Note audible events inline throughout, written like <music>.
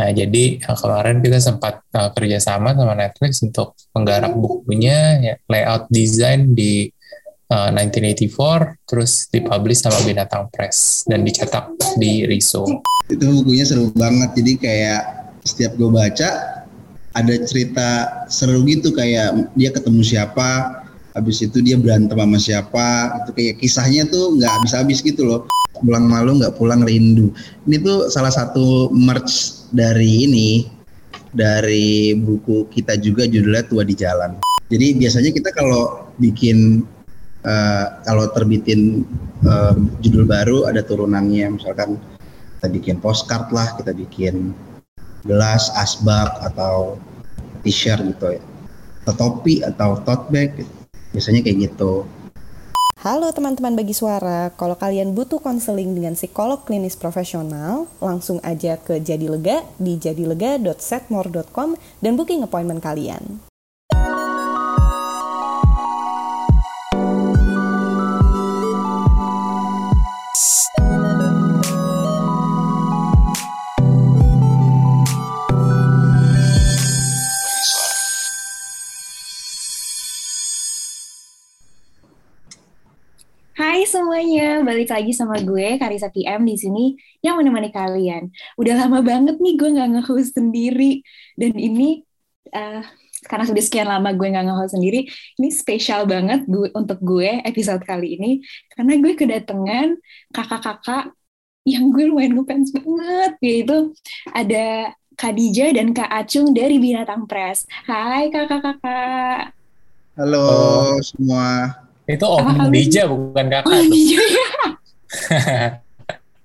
Nah, jadi uh, kemarin kita sempat uh, kerjasama sama Netflix untuk menggarap bukunya, ya, layout design di uh, 1984, terus dipublish sama Binatang Press dan dicetak di Riso. Itu bukunya seru banget, jadi kayak setiap gue baca ada cerita seru gitu. Kayak dia ketemu siapa, habis itu dia berantem sama siapa, itu kayak kisahnya tuh nggak habis-habis gitu loh. Pulang malu nggak pulang rindu. Ini tuh salah satu merch dari ini dari buku kita juga judulnya Tua di Jalan. Jadi biasanya kita kalau bikin uh, kalau terbitin uh, judul baru ada turunannya misalkan kita bikin postcard lah, kita bikin gelas, asbak atau t-shirt gitu ya. Atau topi atau tote bag gitu. Biasanya kayak gitu. Halo teman-teman bagi suara, kalau kalian butuh konseling dengan psikolog klinis profesional, langsung aja ke Jadi Lega di jadilega.setmore.com dan booking appointment kalian. Semuanya, balik lagi sama gue Karisa PM di sini yang menemani kalian. Udah lama banget nih gue nggak nge-host sendiri dan ini uh, karena sudah sekian lama gue nggak nge-host sendiri, ini spesial banget gue, untuk gue episode kali ini karena gue kedatangan kakak-kakak yang gue lumayan ngefans banget yaitu ada Khadijah dan Kak Acung dari Binatang Press. Hai kakak-kakak. Halo oh. semua. Itu Om Halo. Dija bukan kakak. Oh, Dija ya.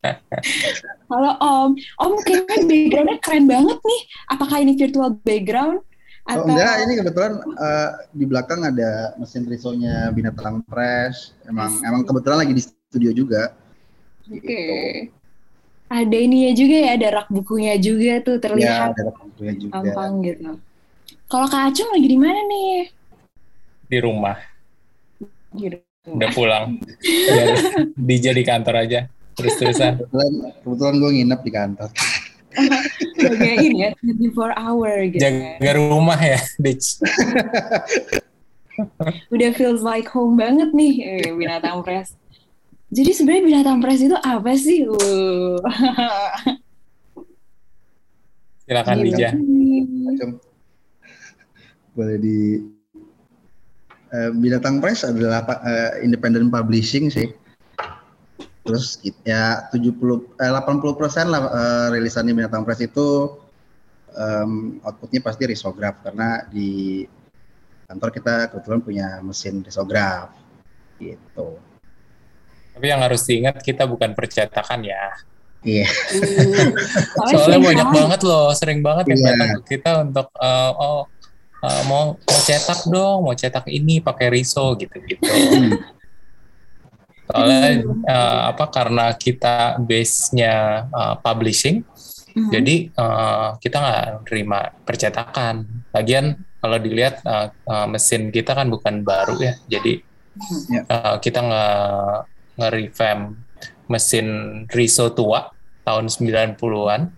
<laughs> Halo Om. Om kayaknya backgroundnya keren banget nih. Apakah ini virtual background? Atau... Oh enggak, ini kebetulan uh, di belakang ada mesin risonya Binatang Press. Emang emang kebetulan lagi di studio juga. Oke. Okay. Gitu. Ada ini ya juga ya, ada rak bukunya juga tuh terlihat. Ya, ada rak bukunya juga. Gampang gitu. Kalau Kak Acung lagi di mana nih? Di rumah gitu. Udah pulang. <laughs> ya, DJ di kantor aja. Terus-terusan. Kebetulan, kebetulan gue nginep di kantor. Oke, ini ya, 24 hour gitu. Jaga rumah ya, Ditch. Udah feels like home banget nih, eh, binatang press. Jadi sebenarnya binatang press itu apa sih? Uh. Silakan Dija. Boleh di uh, Binatang Press adalah uh, independent publishing sih. Terus ya 70 eh, 80 persen lah uh, rilisannya Binatang Press itu um, outputnya pasti risograf karena di kantor kita kebetulan punya mesin risograf gitu. Tapi yang harus diingat kita bukan percetakan ya. Iya. Yeah. <laughs> Soalnya banyak banget loh, sering banget yang yeah. datang ke kita untuk uh, oh uh, mau mau cetak dong, mau cetak ini pakai riso gitu-gitu. Soalnya uh, apa karena kita base-nya uh, publishing, mm-hmm. jadi uh, kita nggak terima percetakan. Lagian kalau dilihat uh, uh, mesin kita kan bukan baru ya, jadi uh, kita nggak nge-revamp mesin riso tua tahun 90-an,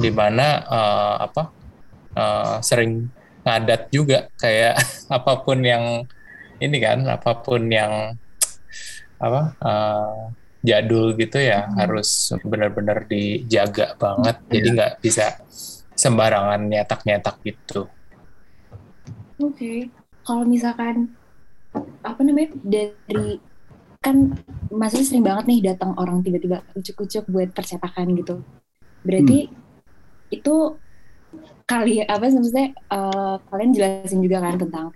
di mana uh, apa uh, sering ngadat juga kayak <laughs> apa pun yang ini kan apa pun yang apa uh, jadul gitu ya hmm. harus benar-benar dijaga banget yeah. jadi nggak bisa sembarangan nyetak-nyetak gitu. Oke, okay. kalau misalkan apa namanya dari kan masih sering banget nih datang orang tiba-tiba ucuk-ucuk buat percetakan gitu. Berarti hmm. itu kali apa maksudnya uh, kalian jelasin juga kan tentang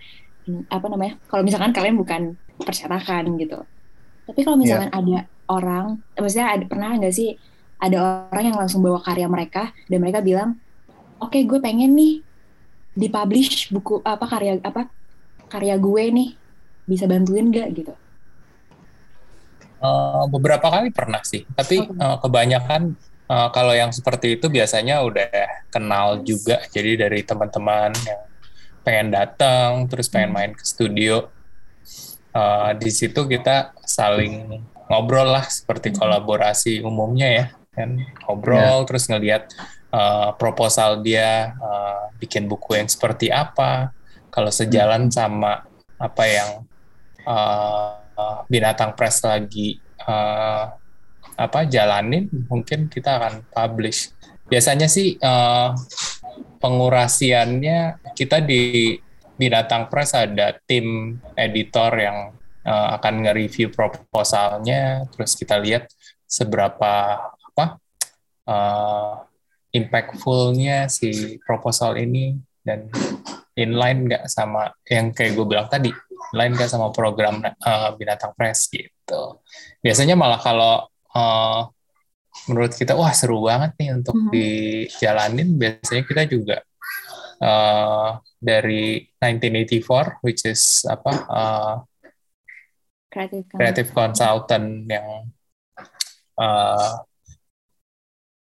apa namanya kalau misalkan kalian bukan percetakan gitu. Tapi kalau misalkan yeah. ada orang maksudnya ada pernah nggak sih ada orang yang langsung bawa karya mereka dan mereka bilang oke okay, gue pengen nih dipublish buku apa karya apa karya gue nih. Bisa bantuin gak gitu. Uh, beberapa kali pernah sih. Tapi okay. uh, kebanyakan uh, kalau yang seperti itu biasanya udah kenal juga jadi dari teman-teman yang pengen datang terus pengen hmm. main ke studio uh, di situ kita saling ngobrol lah seperti hmm. kolaborasi umumnya ya kan ngobrol yeah. terus ngelihat uh, proposal dia uh, bikin buku yang seperti apa, kalau sejalan hmm. sama apa yang uh, binatang press lagi uh, apa jalanin, mungkin kita akan publish. Biasanya sih uh, pengurasiannya kita di binatang press ada tim editor yang uh, akan nge-review proposalnya, terus kita lihat seberapa apa uh, impactfulnya si proposal ini dan inline nggak sama yang kayak gue bilang tadi, inline nggak sama program uh, binatang press gitu. Biasanya malah kalau uh, menurut kita wah seru banget nih untuk mm -hmm. dijalanin, biasanya kita juga uh, dari 1984, which is apa uh, creative, creative consultant yang uh,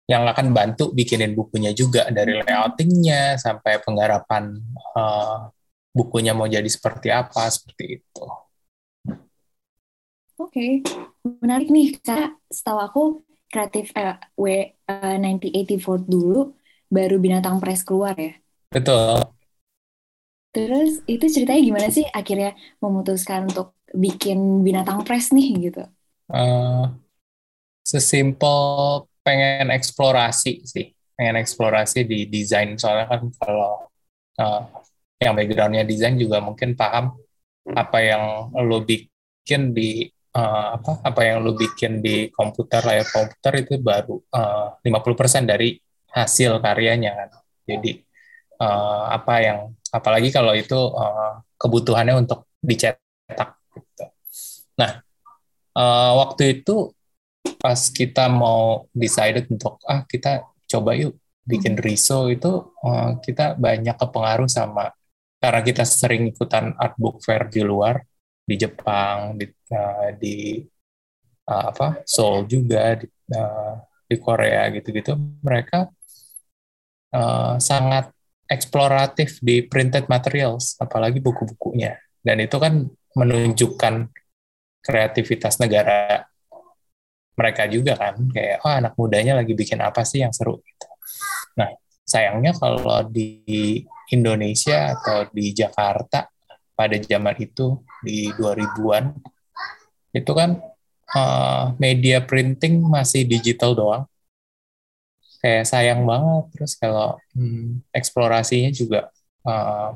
yang akan bantu bikinin bukunya juga dari hmm. layoutingnya sampai penggarapan uh, bukunya mau jadi seperti apa seperti itu. Oke, okay. Menarik nih karena setahu aku kreatif uh, W uh, 1984 dulu baru binatang press keluar ya. Betul. Terus itu ceritanya gimana sih akhirnya memutuskan untuk bikin binatang press nih gitu? Uh, sesimpel pengen eksplorasi sih pengen eksplorasi di desain soalnya kan kalau uh, yang backgroundnya desain juga mungkin paham apa yang lo bikin di uh, apa apa yang lo bikin di komputer layar komputer itu baru uh, 50% dari hasil karyanya kan jadi uh, apa yang apalagi kalau itu uh, kebutuhannya untuk dicetak gitu. nah uh, waktu itu pas kita mau decided untuk ah kita coba yuk bikin riso itu uh, kita banyak kepengaruh sama karena kita sering ikutan art book fair di luar di Jepang di uh, di uh, apa Seoul juga di uh, di Korea gitu-gitu mereka uh, sangat eksploratif di printed materials apalagi buku-bukunya dan itu kan menunjukkan kreativitas negara mereka juga kan kayak oh anak mudanya lagi bikin apa sih yang seru gitu. Nah sayangnya kalau di Indonesia atau di Jakarta pada zaman itu di 2000-an itu kan uh, media printing masih digital doang. Kayak sayang banget terus kalau hmm, eksplorasinya juga uh,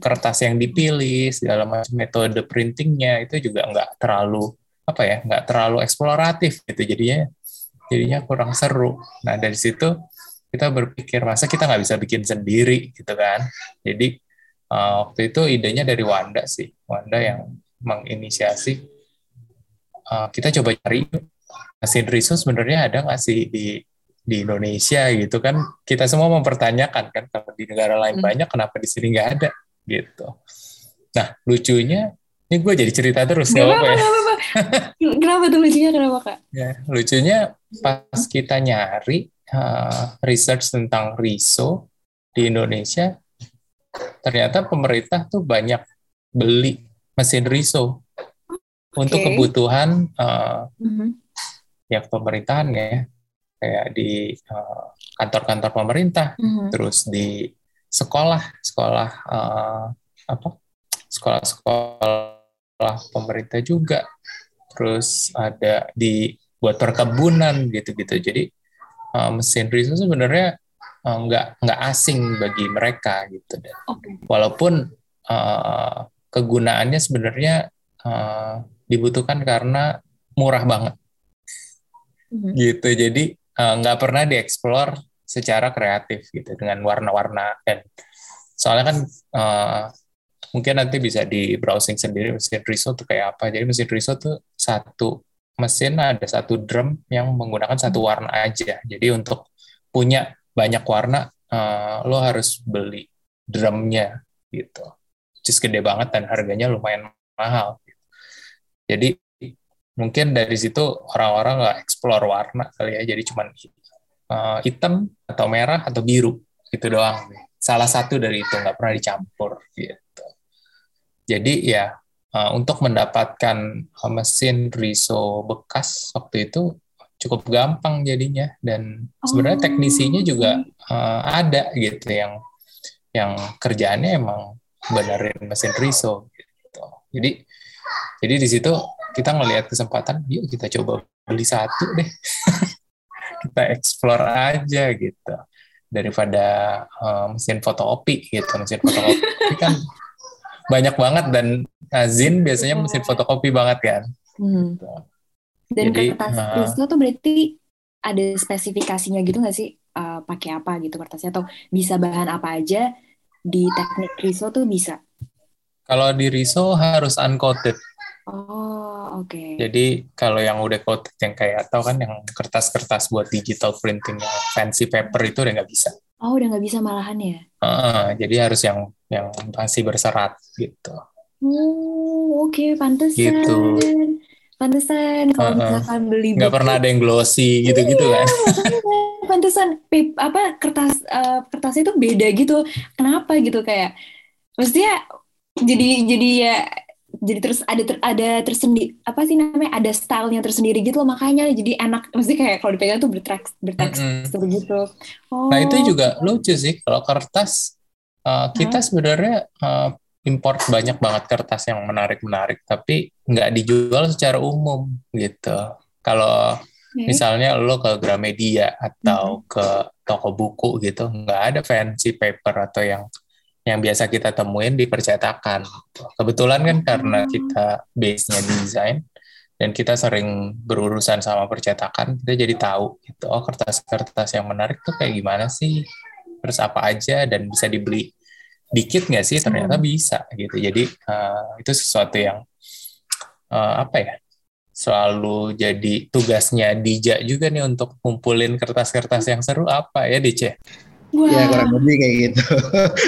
kertas yang dipilih segala macam metode printingnya itu juga nggak terlalu apa ya nggak terlalu eksploratif gitu. Jadinya jadinya kurang seru. Nah dari situ kita berpikir masa kita nggak bisa bikin sendiri gitu kan? Jadi uh, waktu itu idenya dari Wanda sih. Wanda yang menginisiasi. Uh, kita coba cari. Mesin riso sebenarnya ada nggak sih di di Indonesia gitu kan? Kita semua mempertanyakan kan kalau di negara lain hmm. banyak kenapa di sini nggak ada? Gitu. Nah lucunya ini gue jadi cerita terus nggak apa-apa ya <laughs> kenapa tuh lucunya kenapa kak? Ya, lucunya pas kita nyari uh, research tentang riso di Indonesia, ternyata pemerintah tuh banyak beli mesin riso okay. untuk kebutuhan uh, mm-hmm. ya pemerintahan ya, kayak di uh, kantor-kantor pemerintah, mm-hmm. terus di sekolah, sekolah uh, apa, sekolah-sekolah pemerintah juga terus ada di buat perkebunan gitu-gitu. Jadi uh, mesin riso sebenarnya nggak nggak asing bagi mereka gitu deh. Okay. Walaupun uh, kegunaannya sebenarnya uh, dibutuhkan karena murah banget. Mm-hmm. Gitu. Jadi nggak uh, pernah dieksplor secara kreatif gitu dengan warna-warna dan soalnya kan uh, mungkin nanti bisa di browsing sendiri mesin Riso itu kayak apa. Jadi mesin Riso tuh satu mesin ada satu drum yang menggunakan satu hmm. warna aja. Jadi untuk punya banyak warna uh, lo harus beli drumnya gitu. Just gede banget dan harganya lumayan mahal. Gitu. Jadi mungkin dari situ orang-orang nggak explore warna kali ya. Jadi cuman uh, hitam atau merah atau biru itu doang. Salah satu dari itu nggak pernah dicampur gitu. Jadi ya uh, untuk mendapatkan mesin riso bekas waktu itu cukup gampang jadinya dan sebenarnya teknisinya juga uh, ada gitu yang yang kerjaannya emang benerin mesin riso gitu. Jadi jadi di situ kita ngelihat kesempatan, yuk kita coba beli satu deh. <laughs> kita explore aja gitu. Daripada uh, mesin fotokopi gitu. Mesin fotokopi <laughs> kan banyak banget dan uh, Zin biasanya mesin fotokopi banget kan. Hmm. Gitu. Dan Jadi, kertas uh, riso tuh berarti ada spesifikasinya gitu nggak sih? Uh, pakai apa gitu kertasnya atau bisa bahan apa aja di teknik riso tuh bisa? Kalau di riso harus uncoated. Oh, oke. Okay. Jadi kalau yang udah coated yang kayak atau kan yang kertas-kertas buat digital printing yang fancy paper itu udah nggak bisa. Oh, udah nggak bisa malahan ya? Uh, jadi harus yang yang masih berserat gitu. Oh, oke, okay, pantesan. Gitu. Pantesan kalau uh, uh. misalkan beli nggak pernah ada yang glossy gitu-gitu iya, kan. pantesan pip, apa kertas uh, kertasnya itu beda gitu. Kenapa gitu kayak maksudnya jadi jadi ya jadi terus ada ter, ada tersendiri apa sih namanya ada stylenya tersendiri gitu loh makanya jadi enak mesti kayak kalau dipegang tuh berteks berteks mm -hmm. gitu oh. nah itu juga lucu sih kalau kertas uh, kita hmm? sebenarnya uh, import banyak banget kertas yang menarik menarik tapi nggak dijual secara umum gitu kalau okay. misalnya lo ke Gramedia atau hmm. ke toko buku gitu nggak ada fancy paper atau yang yang biasa kita temuin di percetakan. Kebetulan kan karena hmm. kita base-nya desain dan kita sering berurusan sama percetakan, kita jadi tahu gitu, oh kertas-kertas yang menarik tuh kayak gimana sih, terus apa aja dan bisa dibeli dikit nggak sih? Ternyata hmm. bisa gitu. Jadi uh, itu sesuatu yang uh, apa ya? selalu jadi tugasnya Dija juga nih untuk kumpulin kertas-kertas yang seru apa ya Dice? Wah. Ya kurang lebih kayak gitu.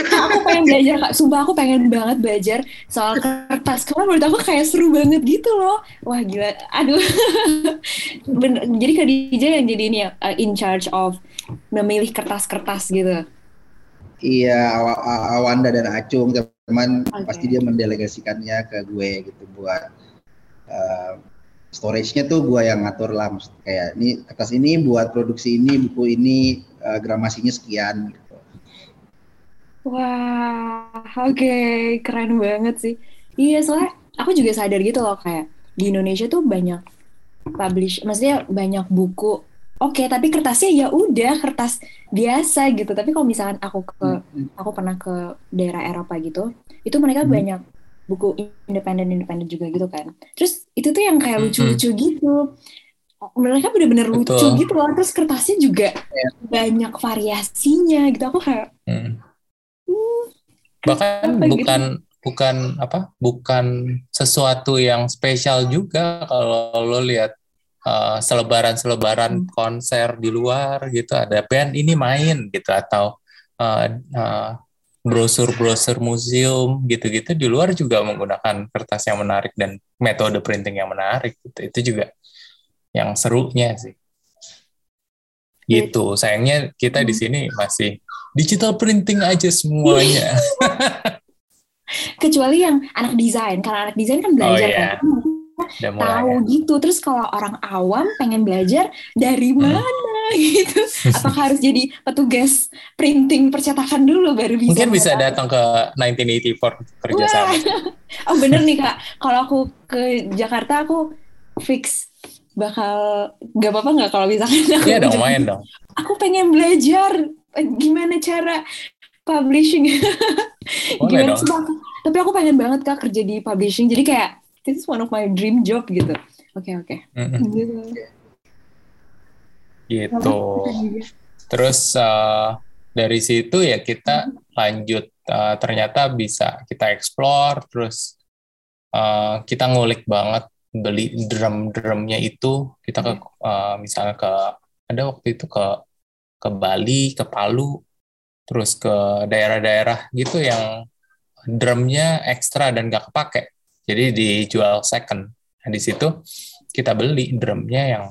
Nah, aku pengen belajar kak, sumpah aku pengen banget belajar soal kertas. Karena menurut aku kayak seru banget gitu loh. Wah gila, aduh. <laughs> Bener, jadi Kak DJ yang jadi ini ya, uh, in charge of memilih kertas-kertas gitu. Iya, Aw Awanda dan Acung, teman okay. pasti dia mendelegasikannya ke gue gitu buat uh, storage-nya tuh gue yang ngatur lah kayak ini kertas ini buat produksi ini buku ini uh, gramasinya sekian gitu. Wah, oke, okay. keren banget sih. Iya, soalnya aku juga sadar gitu loh kayak di Indonesia tuh banyak publish, maksudnya banyak buku. Oke, okay, tapi kertasnya ya udah kertas biasa gitu. Tapi kalau misalkan aku ke hmm. aku pernah ke daerah Eropa gitu, itu mereka hmm. banyak buku independen independen juga gitu kan. Terus itu tuh yang kayak hmm, lucu-lucu hmm. gitu mereka bener-bener lucu gitu loh terus kertasnya juga ya. banyak variasinya gitu aku kayak hmm. Hmm, bahkan bukan gitu. bukan apa bukan sesuatu yang spesial juga kalau lo lihat uh, selebaran-selebaran hmm. konser di luar gitu ada band ini main gitu atau uh, uh, brosur-brosur museum gitu-gitu di luar juga menggunakan kertas yang menarik dan metode printing yang menarik gitu itu juga yang serunya sih. Gitu. Sayangnya kita di hmm. sini masih digital printing aja semuanya. <laughs> Kecuali yang anak desain, karena anak desain kan belajar oh, iya. kan tahu ya. gitu. Terus kalau orang awam pengen belajar dari hmm. mana <laughs> gitu, apakah harus jadi petugas printing percetakan dulu baru bisa? Mungkin bisa datang ke 1984 kerja sama. <laughs> oh bener nih kak, kalau aku ke Jakarta aku fix bakal nggak apa-apa nggak kalau misalkan aku iya dong <laughs> main dong aku pengen belajar eh, gimana cara publishing gimana sih tapi aku pengen banget kak kerja di publishing jadi kayak this is one of my dream job gitu. Oke okay, oke. Okay. gitu. Gitu. Terus uh, dari situ ya kita lanjut uh, ternyata bisa kita explore terus uh, kita ngulik banget beli drum-drumnya itu. Kita ke uh, misalnya ke ada waktu itu ke ke Bali, ke Palu, terus ke daerah-daerah gitu yang drumnya ekstra dan gak kepake. Jadi dijual second. Nah, di situ kita beli drumnya yang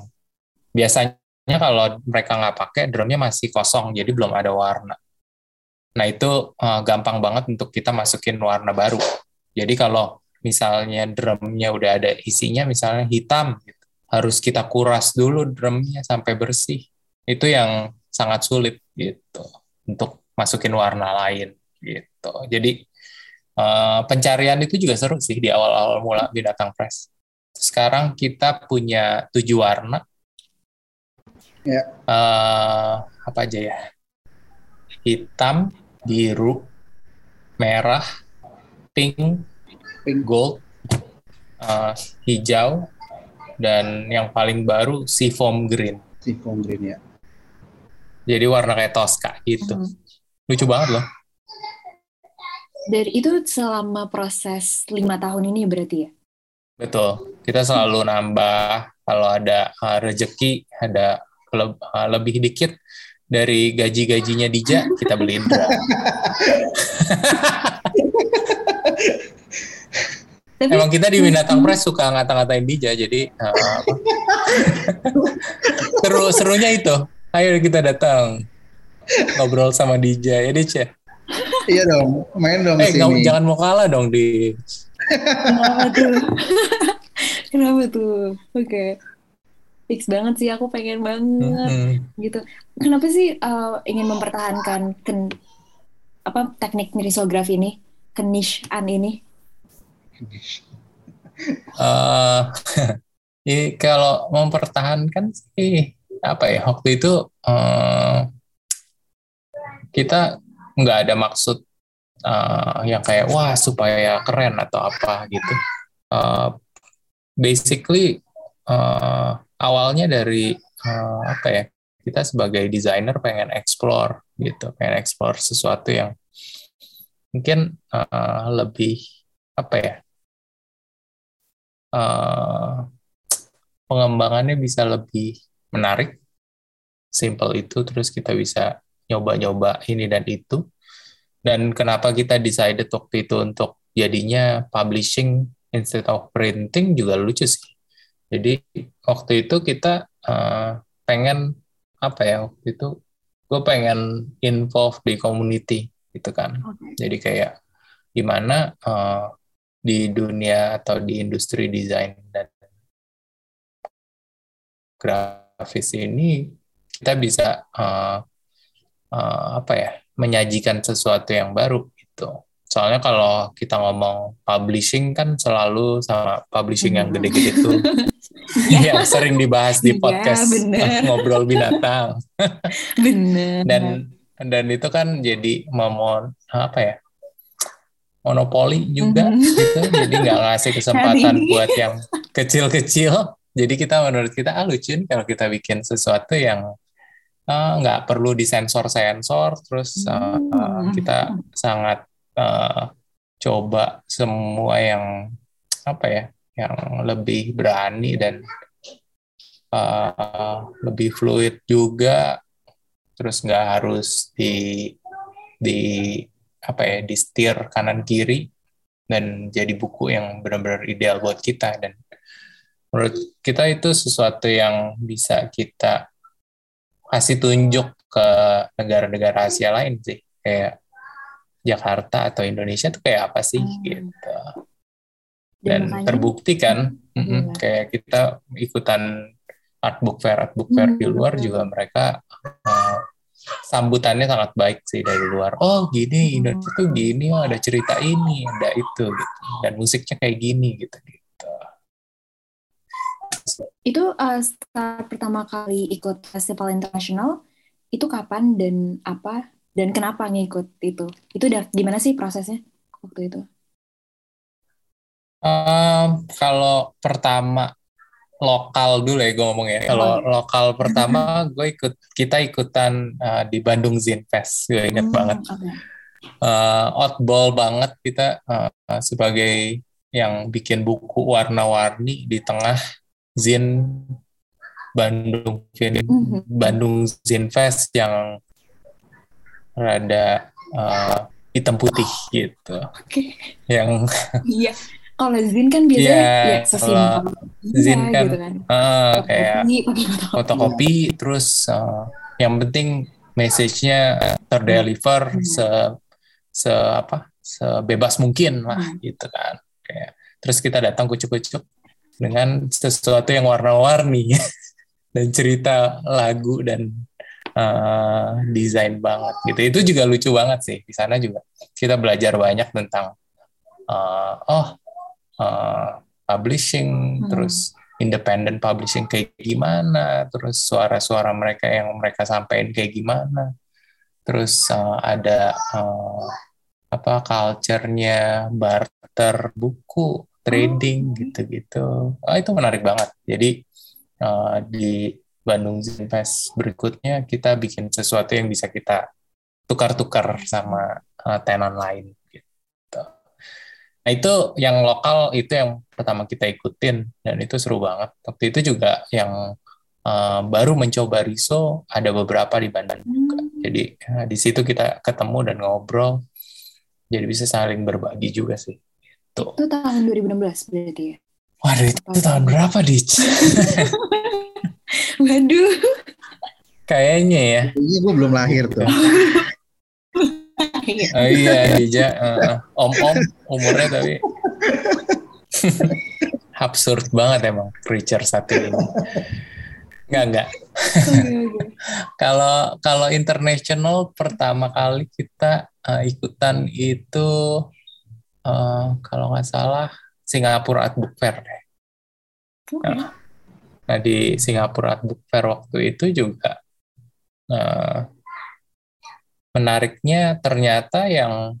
biasanya kalau mereka nggak pakai drumnya masih kosong, jadi belum ada warna. Nah itu uh, gampang banget untuk kita masukin warna baru. Jadi kalau misalnya drumnya udah ada isinya misalnya hitam gitu. harus kita kuras dulu drumnya sampai bersih. Itu yang sangat sulit gitu untuk masukin warna lain gitu. Jadi uh, pencarian itu juga seru sih di awal-awal mula binatang press. Sekarang kita punya tujuh warna. Ya. Uh, apa aja ya? Hitam, biru, merah, pink, pink. gold, uh, hijau, dan yang paling baru seafoam green. Seafoam green ya. Jadi warna kayak Tosca gitu. Hmm. Lucu banget loh. Dari itu selama proses lima tahun ini berarti ya? Betul. Kita selalu nambah kalau ada uh, rezeki, ada le uh, lebih dikit dari gaji-gajinya Dija, kita beliin <laughs> Tapi, Emang kita di Binatang Press suka ngata-ngatain Dija, jadi uh, <laughs> seru serunya itu. Ayo kita datang ngobrol sama Dija ya Dija. Iya dong, main dong. Eh sini. jangan mau kalah dong di. Kenapa tuh? <laughs> Kenapa tuh? Oke. Okay. Fix banget sih, aku pengen banget mm -hmm. gitu. Kenapa sih uh, ingin mempertahankan ken apa teknik risografi ini, kenishan ini? <laughs> uh, kalau mempertahankan sih apa ya waktu itu uh, kita nggak ada maksud uh, yang kayak wah supaya keren atau apa gitu. Uh, basically uh, awalnya dari uh, apa ya kita sebagai desainer pengen explore gitu, pengen explore sesuatu yang mungkin uh, lebih apa ya uh, pengembangannya bisa lebih menarik, simple itu, terus kita bisa nyoba-nyoba ini dan itu. Dan kenapa kita decided waktu itu untuk jadinya publishing instead of printing juga lucu sih. Jadi waktu itu kita uh, pengen apa ya waktu itu gue pengen involve di community gitu kan. Jadi kayak gimana uh, di dunia atau di industri desain dan grafis ini kita bisa uh, uh, apa ya menyajikan sesuatu yang baru gitu. Soalnya kalau kita ngomong publishing kan selalu sama publishing yang gede-gede tuh <laughs> yang sering dibahas di iya, podcast ya, <laughs> ngobrol binatang. <laughs> bener. Dan dan itu kan jadi momon apa ya monopoli juga mm-hmm. gitu jadi nggak ngasih kesempatan buat yang kecil-kecil jadi kita menurut kita ah lucu kalau kita bikin sesuatu yang uh, nggak perlu disensor-sensor terus uh, uh, kita sangat uh, coba semua yang apa ya yang lebih berani dan uh, lebih fluid juga. Terus nggak harus di di apa ya di setir kanan kiri dan jadi buku yang benar-benar ideal buat kita. Dan menurut kita itu sesuatu yang bisa kita kasih tunjuk ke negara-negara Asia lain sih kayak Jakarta atau Indonesia tuh kayak apa sih hmm. gitu dan, dan terbukti kan iya. kayak kita ikutan art book fair art book fair hmm. di luar juga mereka uh, sambutannya sangat baik sih dari luar. Oh gini, hmm. Indonesia tuh gini, oh ada cerita ini, ada itu gitu. Dan musiknya kayak gini gitu gitu. Itu uh, start pertama kali ikut festival internasional itu kapan dan apa dan kenapa ngikut itu? Itu udah gimana sih prosesnya waktu itu? Um, kalau pertama lokal dulu ya gue ngomongnya. Kalau lokal pertama gue ikut kita ikutan uh, di Bandung Zine Fest. Gue inget hmm, banget. Okay. Uh, outball banget kita uh, sebagai yang bikin buku warna-warni di tengah Zin Bandung mm-hmm. Bandung Zin Fest yang rada uh, hitam putih gitu. Okay. Yang iya kalau Zin kan biasanya yeah, ya sesimpel Zin kan, gitu kan. Uh, kayak fotokopi terus uh, yang penting message-nya terdeliver hmm. se se apa sebebas mungkin lah hmm. gitu kan kayak terus kita datang kucuk-kucuk dengan sesuatu yang warna-warni <laughs> dan cerita lagu dan uh, desain banget gitu. Itu juga lucu banget sih. Di sana juga kita belajar banyak tentang uh, oh uh, publishing hmm. terus independent publishing kayak gimana, terus suara-suara mereka yang mereka sampaikan kayak gimana. Terus uh, ada uh, apa culture-nya barter buku, trading oh. gitu-gitu. Oh, itu menarik banget. Jadi uh, di Bandung Zinfest berikutnya kita bikin sesuatu yang bisa kita tukar-tukar sama uh, tenan lain gitu. Nah itu yang lokal itu yang pertama kita ikutin dan itu seru banget. Waktu itu juga yang uh, baru mencoba riso ada beberapa di Bandung juga. Hmm. Jadi uh, di situ kita ketemu dan ngobrol. Jadi bisa saling berbagi juga sih. Itu. Itu tahun 2016 berarti ya? Waduh, itu, itu tahun berapa, Dich? <laughs> Waduh. Kayaknya ya. Kayaknya gue belum lahir tuh. oh iya, Dija. Uh, om-om umurnya tapi <laughs> absurd banget emang creature satu ini. Enggak, enggak. <laughs> Kalau kalau international pertama kali kita uh, ikutan itu uh, kalau nggak salah Singapura Art Book Fair deh. Okay. Nah, Nah di Singapura Art Book Fair waktu itu juga uh, menariknya ternyata yang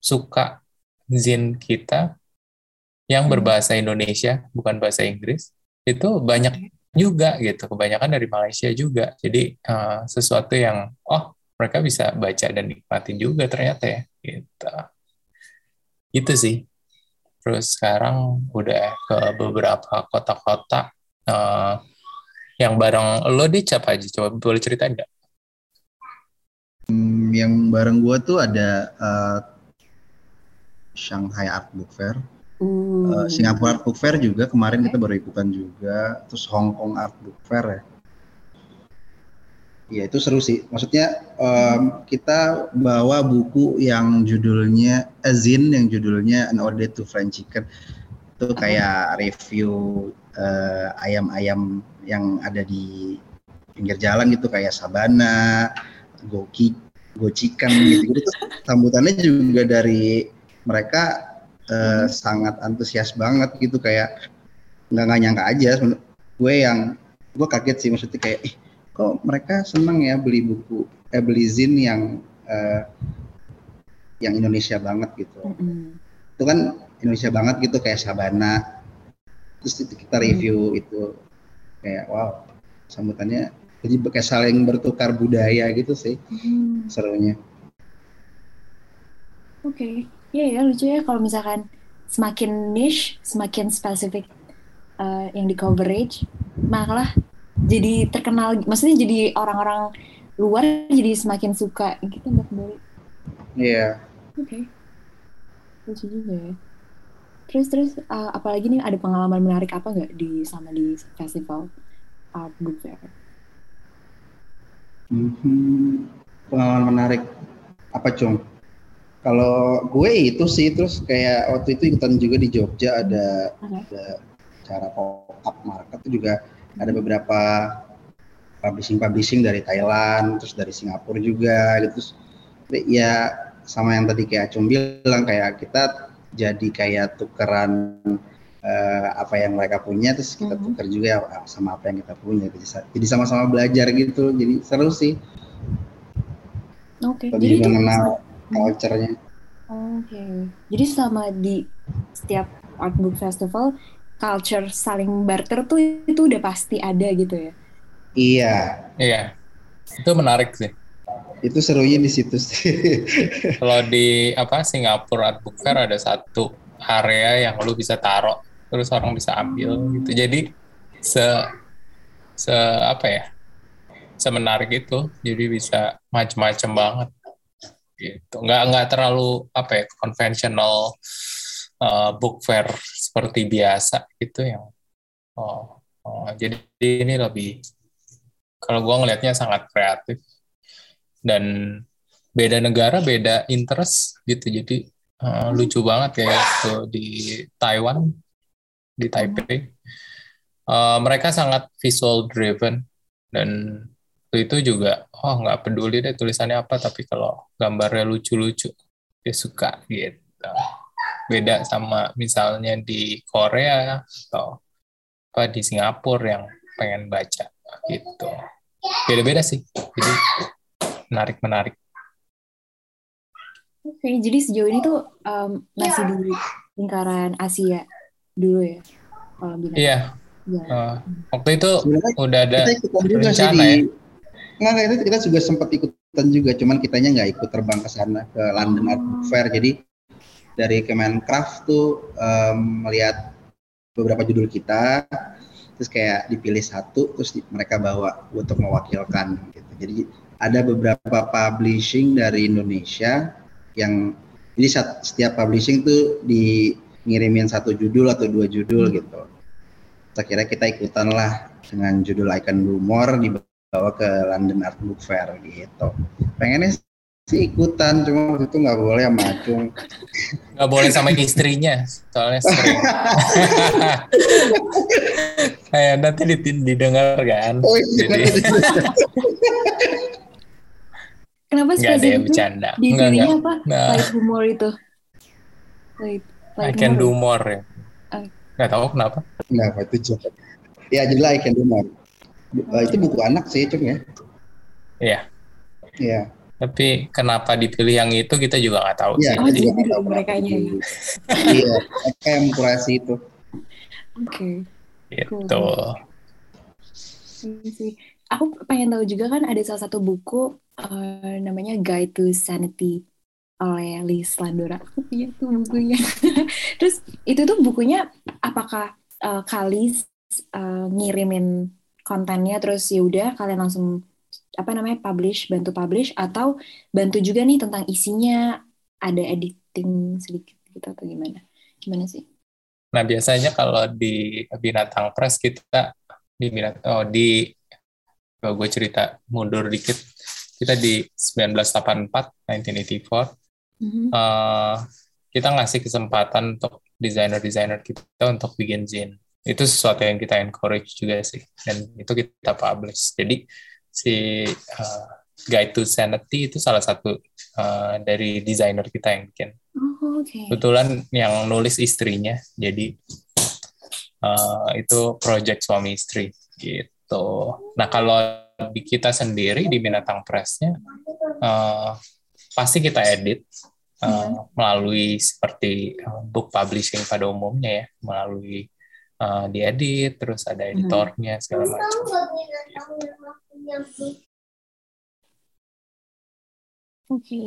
suka zin kita yang berbahasa Indonesia bukan bahasa Inggris itu banyak juga gitu. Kebanyakan dari Malaysia juga. Jadi uh, sesuatu yang oh mereka bisa baca dan nikmatin juga ternyata ya gitu itu sih. Terus sekarang udah ke beberapa kota-kota uh, yang bareng lo di siapa aja? Coba boleh cerita nggak? Hmm, yang bareng gue tuh ada uh, Shanghai Art Book Fair. Uh, Singapura Art Book Fair juga kemarin kita baru ikutan juga. Terus Hong Kong Art Book Fair ya Iya itu seru sih. Maksudnya um, kita bawa buku yang judulnya Azin yang judulnya An Ode to French Chicken. Itu kayak review uh, ayam-ayam yang ada di pinggir jalan gitu kayak sabana, goki, gocikan gitu. gitu. Sambutannya juga dari mereka uh, hmm. sangat antusias banget gitu kayak nggak nggak nyangka aja. Gue yang gue kaget sih maksudnya kayak eh, kok mereka seneng ya beli buku eh beli zin yang uh, yang Indonesia banget gitu. Mm -hmm. Itu kan Indonesia banget gitu kayak Sabana terus kita review hmm. itu kayak wow sambutannya jadi kayak saling bertukar budaya gitu sih hmm. serunya oke okay. Iya ya lucu ya kalau misalkan semakin niche semakin spesifik uh, yang di coverage malah jadi terkenal maksudnya jadi orang-orang luar jadi semakin suka gitu mbak kembali iya oke okay. lucu juga ya Terus terus uh, apalagi nih ada pengalaman menarik apa nggak di sama di festival art book fair? Hmm, pengalaman menarik apa cung? Kalau gue itu sih terus kayak waktu itu ikutan juga di Jogja ada okay. ada cara pop up market itu juga ada beberapa publishing publishing dari Thailand terus dari Singapura juga gitu terus ya sama yang tadi kayak Acung bilang kayak kita jadi kayak tukeran uh, apa yang mereka punya terus kita mm-hmm. tukar juga sama apa yang kita punya jadi sama-sama belajar gitu jadi seru sih oke okay. jadi mengenal culture-nya oke okay. jadi sama di setiap art book festival culture saling barter tuh itu udah pasti ada gitu ya iya iya itu menarik sih itu serunya di situ sih. <laughs> Kalau di apa Singapura Art Book Fair ada satu area yang lu bisa taruh terus orang bisa ambil gitu. Jadi se se apa ya? Semenarik itu. Jadi bisa macam-macam banget. Gitu. Nggak nggak terlalu apa ya konvensional uh, book fair seperti biasa gitu yang oh, oh jadi ini lebih kalau gua ngelihatnya sangat kreatif. Dan beda negara beda interest gitu. Jadi uh, lucu banget kayak tuh di Taiwan di Taipei. Uh, mereka sangat visual driven. Dan itu juga oh nggak peduli deh tulisannya apa tapi kalau gambarnya lucu-lucu dia suka gitu beda sama misalnya di Korea atau apa di Singapura yang pengen baca gitu. Beda-beda sih. Jadi menarik menarik oke jadi sejauh ini tuh um, masih di lingkaran Asia dulu ya kalau iya. Ya. uh, waktu itu Sebenarnya udah ada rencana ya. Nggak, itu kita juga sempat ikutan juga, cuman kitanya nggak ikut terbang ke sana ke London Art Book Fair. Jadi dari Kemencraft tuh um, melihat beberapa judul kita, terus kayak dipilih satu, terus di, mereka bawa untuk mewakilkan. Gitu. Jadi ada beberapa publishing dari Indonesia yang jadi setiap publishing tuh di ngirimin satu judul atau dua judul gitu. Akhirnya kita ikutan lah dengan judul Icon Rumor di bawa ke London Art Book Fair gitu. Pengennya sih ikutan, cuma waktu itu nggak boleh sama Acung. Nggak boleh sama istrinya, soalnya sering. <laughs> Kayak nanti didengar kan. Oh, iya. Jadi... Kenapa spesifik bercanda. Dipilihnya apa? Nah. Light humor itu. Light, light I can do more ya. Uh. Nggak tahu kenapa. Kenapa itu Ya jadi I can do more. Uh, itu buku anak sih, Cung ya. Iya. Iya. Tapi kenapa dipilih yang itu kita juga nggak tahu ya, sih. Oh, jadi tahu mereka ya. iya, FM kurasi itu. Oke. Okay. Gitu. Sih. Aku pengen tahu juga kan ada salah satu buku uh, namanya Guide to Sanity oleh Liz Landora. Aku <laughs> punya tuh bukunya. <laughs> Terus itu tuh bukunya apakah uh, Kalis uh, ngirimin kontennya terus ya udah kalian langsung apa namanya publish bantu publish atau bantu juga nih tentang isinya ada editing sedikit gitu atau gimana? Gimana sih? Nah biasanya kalau di binatang press kita di binatang oh di kalau gue cerita mundur dikit kita di 1984 1984 mm-hmm. uh, kita ngasih kesempatan untuk desainer-desainer kita untuk bikin zine itu sesuatu yang kita encourage juga sih dan itu kita publish. Jadi si uh, Guide to Sanity itu salah satu uh, dari desainer kita yang bikin. Oh, okay. kebetulan yang nulis istrinya jadi uh, itu project suami istri gitu. Nah kalau di kita sendiri di binatang pressnya uh, pasti kita edit uh, melalui seperti book publishing pada umumnya ya melalui uh, diedit terus ada hmm. editornya segala macam Oke. Okay.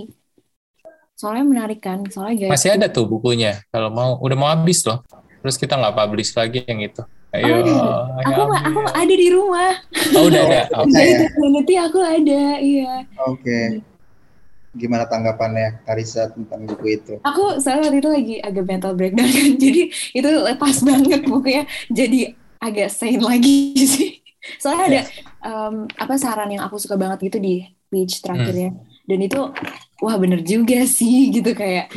Soalnya menarik kan, soalnya guys. Masih ada tuh bukunya. Kalau mau, udah mau habis loh. Terus kita nggak publish lagi yang itu. Ayo. Oh, aku aku ada di rumah. Oh udah ada. <laughs> Oke. Okay. Nanti aku ada, iya. Oke. Okay gimana tanggapannya Karisa tentang buku itu? Aku soalnya waktu itu lagi agak mental breakdown kan, <laughs> jadi itu lepas banget bukunya, jadi agak sane lagi <laughs> sih. Soalnya ada um, apa saran yang aku suka banget gitu di page terakhirnya, hmm. dan itu wah bener juga sih <laughs> gitu kayak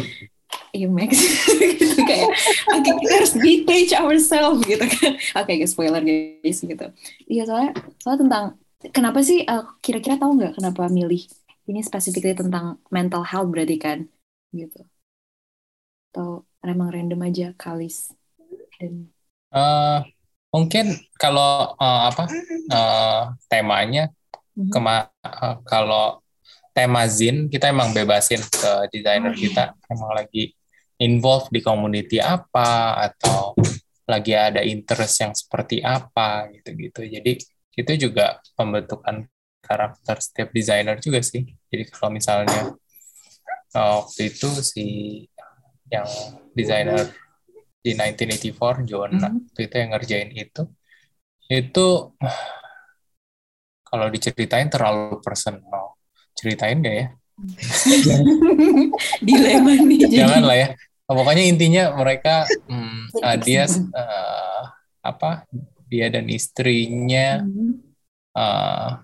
Iya Max. Gitu <laughs> kayak oke okay, kita harus detach ourselves gitu kan. Oke okay, spoiler guys gitu. Iya soalnya soalnya tentang kenapa sih uh, kira-kira tahu nggak kenapa milih ini spesifiknya tentang mental health berarti kan? Gitu. Atau emang random aja kalis. Dan uh, mungkin kalau uh, apa uh, temanya mm-hmm. kema uh, kalau tema zin kita emang bebasin ke desainer mm-hmm. kita emang lagi involve di community apa atau lagi ada interest yang seperti apa gitu-gitu jadi itu juga pembentukan karakter setiap desainer juga sih. Jadi kalau misalnya uh, waktu itu si yang desainer di 1984 John mm -hmm. itu yang ngerjain itu itu kalau diceritain terlalu personal. Ceritain gak ya? <laughs> Dilema nih jangan lah ya. Pokoknya intinya mereka hmm, uh, dia uh, apa dia dan istrinya uh,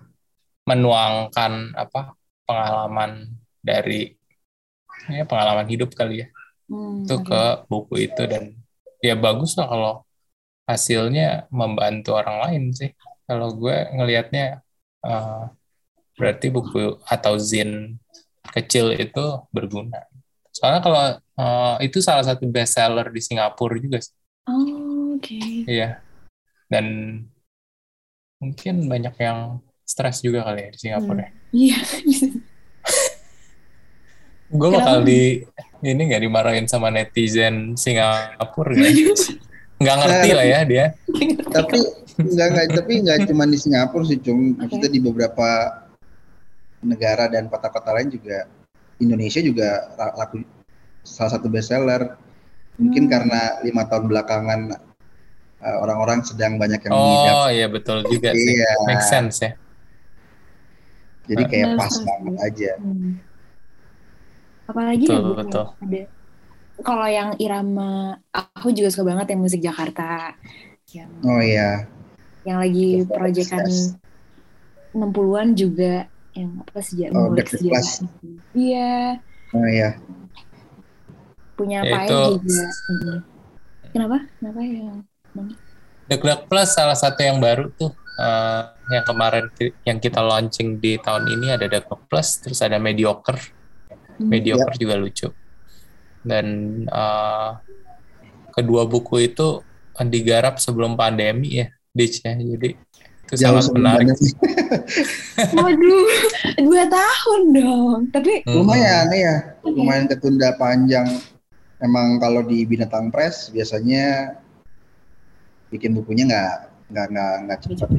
menuangkan apa pengalaman dari ya pengalaman hidup kali ya. Hmm, itu ke buku itu dan ya bagus lah kalau hasilnya membantu orang lain sih. Kalau gue ngelihatnya uh, berarti buku atau zin kecil itu berguna. Soalnya kalau uh, itu salah satu best seller di Singapura juga sih. Oh, oke. Okay. Iya. Dan mungkin banyak yang stres juga kali ya di Singapura. Hmm. Iya. gue bakal di ini nggak dimarahin sama netizen Singapura gitu. <laughs> nggak ngerti lah ya dia tapi nggak nggak tapi nggak cuma di Singapura sih cung maksudnya di beberapa negara dan kota-kota lain juga Indonesia juga laku salah satu bestseller mungkin hmm. karena lima tahun belakangan uh, orang-orang sedang banyak yang oh iya betul juga sih iya. make sense ya jadi kayak pas banget aja hmm. Apalagi betul, ya betul. ada kalau yang irama aku juga suka banget yang musik Jakarta. Yang oh iya. yang lagi proyekan 60-an juga yang apa sejak oh, sejarah iya. Oh iya. Punya apa juga. Kenapa? Kenapa ya? The Clock Plus salah satu yang baru tuh. Uh, yang kemarin yang kita launching di tahun ini ada The Clock Plus terus ada Mediocre. Mediocre yeah. juga lucu. Dan uh, kedua buku itu digarap sebelum pandemi ya Ditch ya. Jadi itu Jauh sangat menarik. <laughs> waduh dua tahun dong. Tapi hmm. lumayan ya lumayan ketunda panjang. Emang kalau di binatang press biasanya bikin bukunya nggak nggak nggak nggak cepat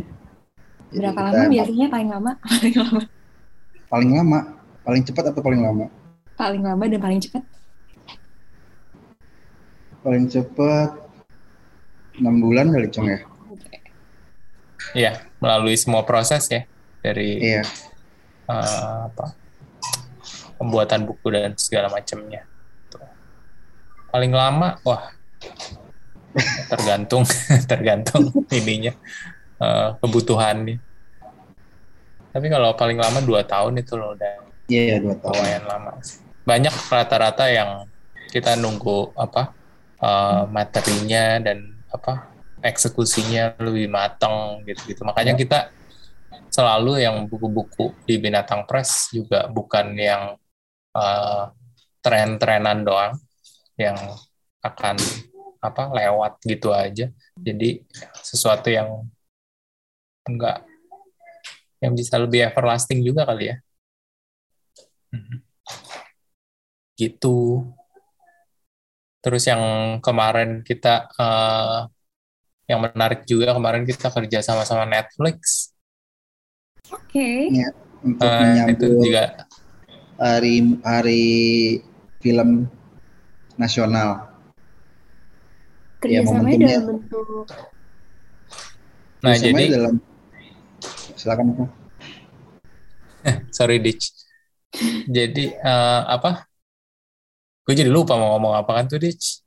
berapa lama biasanya? <laughs> Paling lama? Paling lama. Paling lama. Paling cepat atau paling lama paling lama dan paling cepat? Paling cepat enam bulan kali cong ya? Iya melalui semua proses ya dari iya. uh, apa pembuatan buku dan segala macamnya. Paling lama wah <laughs> tergantung <laughs> tergantung <laughs> ininya uh, kebutuhan nih tapi kalau paling lama dua tahun itu loh udah iya yeah, dua tahun. lumayan lama banyak rata-rata yang kita nunggu apa uh, materinya dan apa eksekusinya lebih matang gitu-gitu. Makanya kita selalu yang buku-buku di Binatang Press juga bukan yang uh, tren-trenan doang yang akan apa lewat gitu aja. Jadi sesuatu yang enggak yang bisa lebih everlasting juga kali ya. Hmm. Gitu. Terus yang kemarin kita uh, yang menarik juga kemarin kita kerja sama sama Netflix. Oke. Okay. Ya, untuk uh, menyambut itu juga hari hari film nasional. Kerjasamanya ya, dalam bentuk. Nah jadi dalam silakan? <laughs> Sorry Ditch. jadi uh, apa? Gue jadi lupa mau ngomong apa kan tuh, Ditch.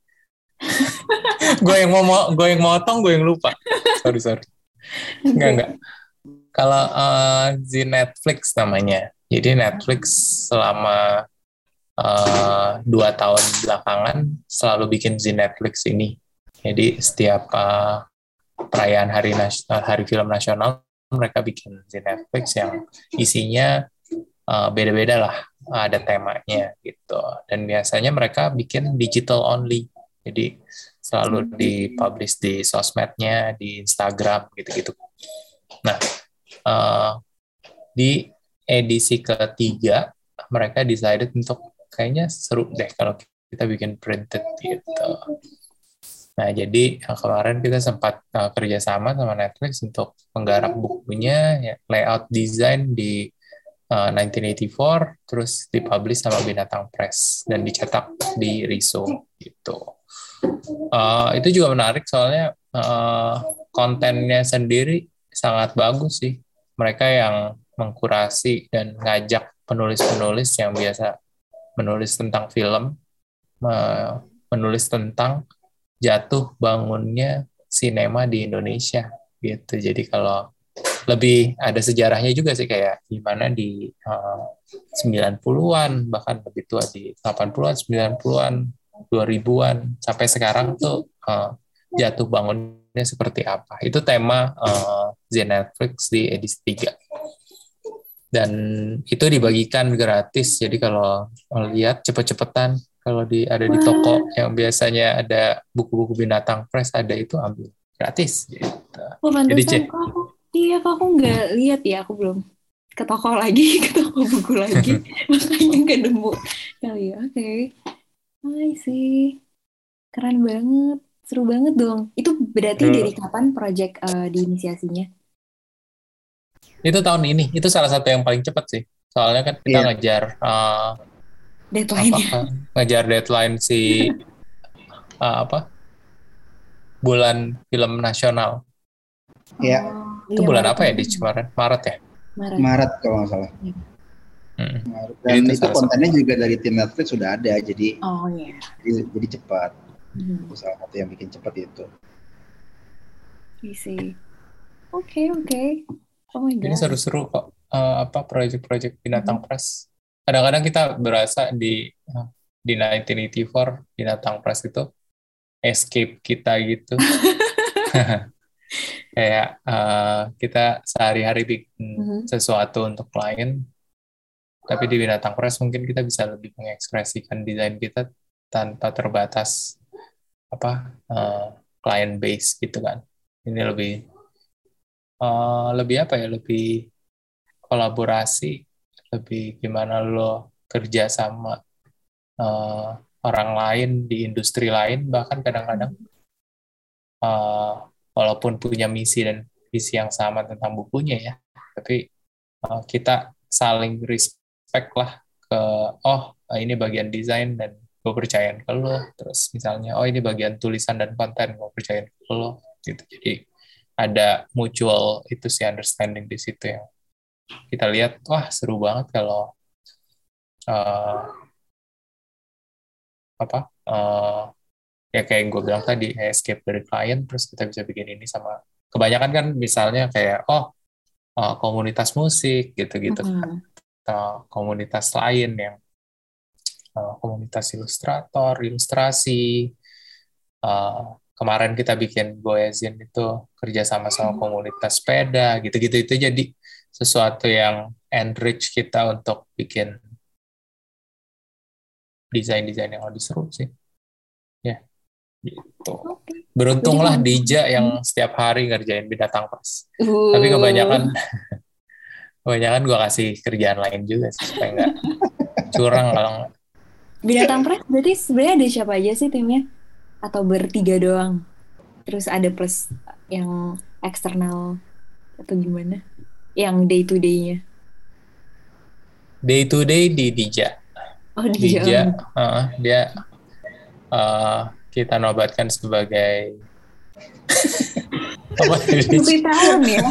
<laughs> gue yang mau gue yang motong, gue yang lupa. Sorry, sorry. Enggak, enggak. Kalau uh, di Netflix namanya. Jadi Netflix selama uh, dua tahun belakangan selalu bikin di Netflix ini. Jadi setiap uh, perayaan Hari Nasional, Hari Film Nasional mereka bikin di Netflix yang isinya uh, beda-beda lah ada temanya gitu. Dan biasanya mereka bikin digital only. Jadi selalu hmm. dipublish di sosmednya di Instagram gitu-gitu. Nah uh, di edisi ketiga mereka decided untuk kayaknya seru deh kalau kita bikin printed gitu. Nah jadi kemarin kita sempat uh, kerjasama sama Netflix untuk menggarap bukunya ya, layout design di 1984 uh, terus dipublish sama Binatang Press dan dicetak di Riso gitu. Uh, itu juga menarik soalnya uh, kontennya sendiri sangat bagus sih. Mereka yang mengkurasi dan ngajak penulis-penulis yang biasa menulis tentang film, menulis tentang jatuh bangunnya sinema di Indonesia gitu. Jadi kalau lebih ada sejarahnya juga sih kayak gimana di uh, 90-an bahkan lebih tua di 80-an, 90-an, 2000-an sampai sekarang tuh uh, jatuh bangun desainnya seperti apa. Itu tema uh, Zen Netflix di edisi 3. Dan itu dibagikan gratis. Jadi kalau lihat cepet-cepetan kalau di ada di toko yang biasanya ada buku-buku binatang press ada itu ambil gratis gitu. Oh, Jadi cek. Aku, iya, kok aku nggak lihat ya, aku belum ke toko lagi, <laughs> ke toko buku lagi, <laughs> makanya nggak nemu kali ya. Oke, okay. I see, keren banget, seru banget dong. Itu berarti hmm. dari kapan proyek uh, diinisiasinya? Itu tahun ini, itu salah satu yang paling cepat sih. Soalnya kan kita yeah. ngejar uh, deadline ngejar deadline si uh, <laughs> apa bulan film nasional. Iya. Oh, itu iya, bulan apa ya di kemarin? Maret ya? Maret, Maret kalau nggak salah. Ya. Hmm. Dan itu, itu kontennya satu. juga dari tim Netflix sudah ada, jadi oh, yeah. jadi, jadi cepat. Hmm. Salah satu yang bikin cepat itu. Isi. Oke okay, oke. Okay. Oh my god. Ini seru-seru kok. Uh, apa proyek-proyek binatang hmm. press. Kadang-kadang kita berasa di di 1984 binatang press itu escape kita gitu. <laughs> <laughs> kayak uh, kita sehari-hari bikin mm-hmm. sesuatu untuk klien, tapi di binatang press mungkin kita bisa lebih mengekspresikan desain kita tanpa terbatas apa uh, client base gitu kan. Ini lebih uh, lebih apa ya? Lebih kolaborasi, lebih gimana lo kerja sama uh, orang lain di industri lain bahkan kadang-kadang uh, walaupun punya misi dan visi yang sama tentang bukunya ya tapi uh, kita saling respect lah ke oh ini bagian desain dan gue percayain ke lo. Terus misalnya oh ini bagian tulisan dan konten gue percayain ke lo gitu. Jadi ada mutual itu sih understanding di situ yang kita lihat wah seru banget kalau uh, apa uh, ya kayak yang gue bilang tadi escape dari klien terus kita bisa bikin ini sama kebanyakan kan misalnya kayak oh uh, komunitas musik gitu-gitu mm -hmm. kan atau komunitas lain yang uh, komunitas ilustrator ilustrasi uh, kemarin kita bikin Boyazin itu kerja sama sama komunitas sepeda gitu-gitu itu jadi sesuatu yang enrich kita untuk bikin desain-desain yang lebih seru sih. Gitu. Okay. Beruntunglah Dija yang setiap hari ngerjain binatang pas. Uh. Tapi kebanyakan <laughs> kebanyakan gue kasih kerjaan lain juga sih supaya nggak curang kalau binatang press berarti sebenarnya ada siapa aja sih timnya atau bertiga doang terus ada plus yang eksternal atau gimana yang day to day-nya day to day di Dija Oh, dia. Dia, uh, dia uh, kita nobatkan sebagai <laughs> apa Lebih tahun ya.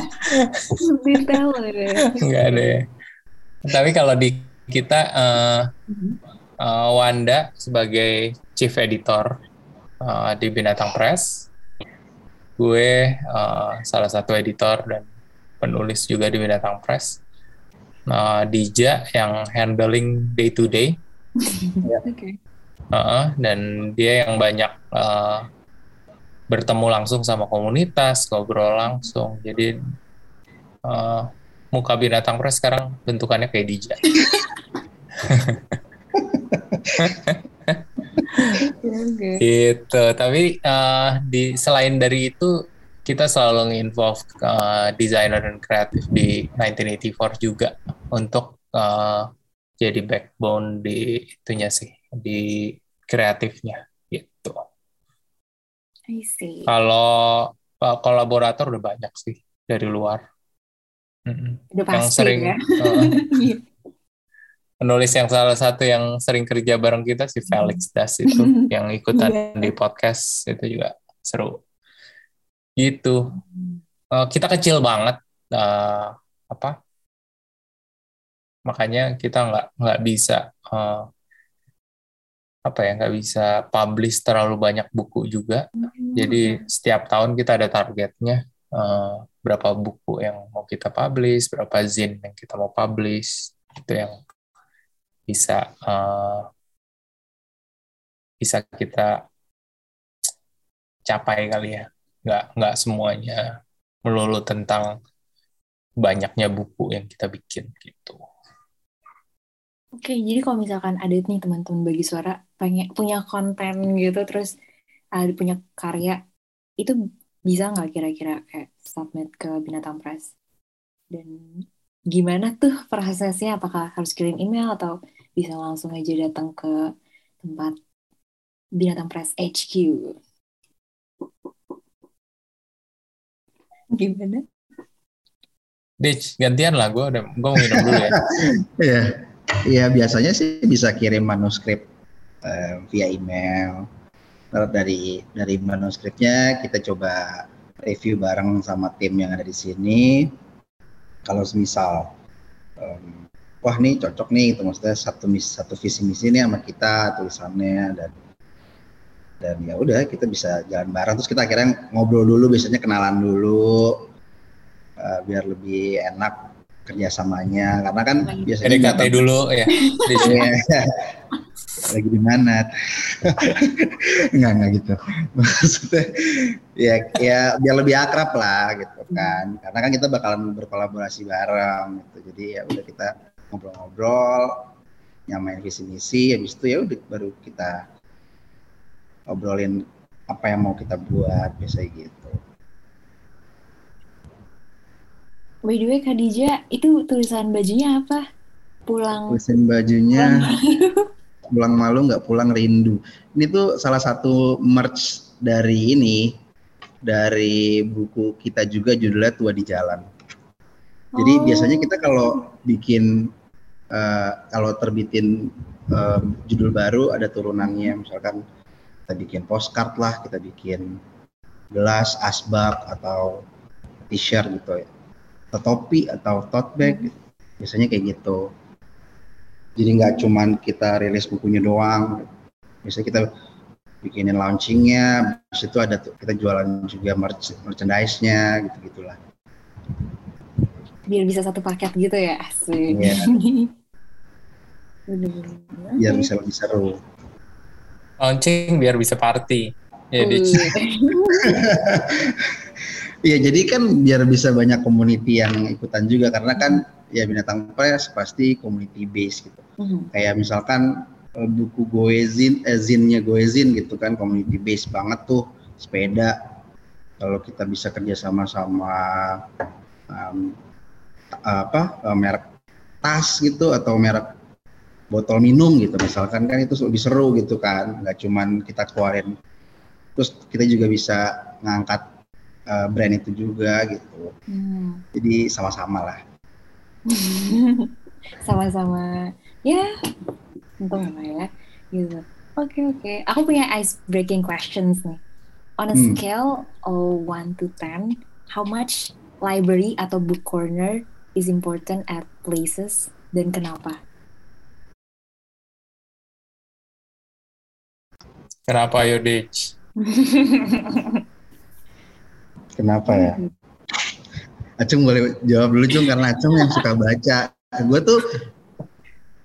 Lebih tahun ya. Enggak deh. Tapi kalau di kita uh, uh, Wanda sebagai chief editor uh, di Binatang Press, gue uh, salah satu editor dan penulis juga di Binatang Press. Uh, Dija yang handling day to day <laughs> ya. Okay. Uh, dan dia yang banyak uh, bertemu langsung sama komunitas, ngobrol langsung. Jadi uh, muka binatang press sekarang bentukannya kayak DJ. gitu. Tapi uh, di selain dari itu kita selalu nginvolve uh, desainer dan kreatif di 1984 juga untuk uh, jadi backbone di itunya sih di kreatifnya gitu. I see. Kalau kolaborator udah banyak sih dari luar. Udah yang pasti sering ya. <laughs> uh, penulis yang salah satu yang sering kerja bareng kita si Felix Das itu <laughs> yang ikutan yeah. di podcast itu juga seru. Gitu. Uh, kita kecil banget uh, apa makanya kita nggak nggak bisa uh, apa ya nggak bisa publish terlalu banyak buku juga hmm. jadi setiap tahun kita ada targetnya uh, berapa buku yang mau kita publish berapa zin yang kita mau publish itu yang bisa uh, bisa kita capai kali ya nggak nggak semuanya melulu tentang banyaknya buku yang kita bikin gitu. Oke, jadi kalau misalkan ada nih teman-teman bagi suara pengen punya konten gitu, terus ada punya karya, itu bisa nggak kira-kira kayak submit ke Binatang Press? Dan gimana tuh prosesnya? Apakah harus kirim email atau bisa langsung aja datang ke tempat Binatang Press HQ? Gimana? Ditch, gantian lah gue udah gue mau minum dulu ya. <laughs> Iya. Iya biasanya sih bisa kirim manuskrip uh, via email. Lalu dari dari manuskripnya kita coba review bareng sama tim yang ada di sini. Kalau semisal um, wah nih cocok nih itu maksudnya satu mis satu visi misi ini sama kita tulisannya dan dan ya udah kita bisa jalan bareng terus kita akhirnya ngobrol dulu biasanya kenalan dulu uh, biar lebih enak kerjasamanya. Karena kan biasanya PDKT dulu ya. Iya. <laughs> lagi di mana? <laughs> Nggak nggak gitu. <laughs> Maksudnya ya ya biar lebih akrab lah gitu kan. Karena kan kita bakalan berkolaborasi bareng gitu. Jadi ya udah kita ngobrol-ngobrol nyamain visi misi habis itu ya udah baru kita obrolin apa yang mau kita buat biasanya gitu By the way, Khadijah, itu tulisan bajunya apa? Pulang. tulisan bajunya pulang malu <laughs> nggak pulang rindu ini tuh salah satu merch dari ini dari buku kita juga judulnya tua di jalan jadi Oh. biasanya kita kalau bikin eh, kalau terbitin eh, judul baru ada turunannya misalkan kita bikin postcard lah kita bikin gelas asbak atau t-shirt gitu ya atau topi atau tote bag biasanya kayak gitu. Jadi nggak cuman kita rilis bukunya doang. Biasanya kita bikinin launchingnya habis itu ada tuh kita jualan juga merch merchandise-nya gitu gitulah Biar bisa satu paket gitu ya, asik. Iya. <laughs> Biar bisa lebih seru. Launching biar bisa party. Ya. <laughs> Iya jadi kan biar bisa banyak community yang ikutan juga karena kan ya binatang press pasti community base gitu Mhm. kayak misalkan eh, buku Goezin, eh, zinnya Goezin gitu kan community base banget tuh sepeda. Kalau kita bisa kerja sama sama em, apa eh, merek tas gitu atau merek botol minum gitu misalkan kan itu lebih seru gitu kan nggak cuman kita keluarin terus kita juga bisa ngangkat eh, brand itu juga gitu Hmm. jadi sama-sama lah <laughs> Sama-sama. Ya, untung lah ya. Gitu. Oke, oke. Aku punya ice breaking questions nih. On a Hmm. scale of 1 to 10, how much library atau book corner is important at places dan kenapa? kenapa yo Ditch? <laughs> kenapa ya Acung boleh jawab dulu Cung karena Acung yang suka baca. Gue tuh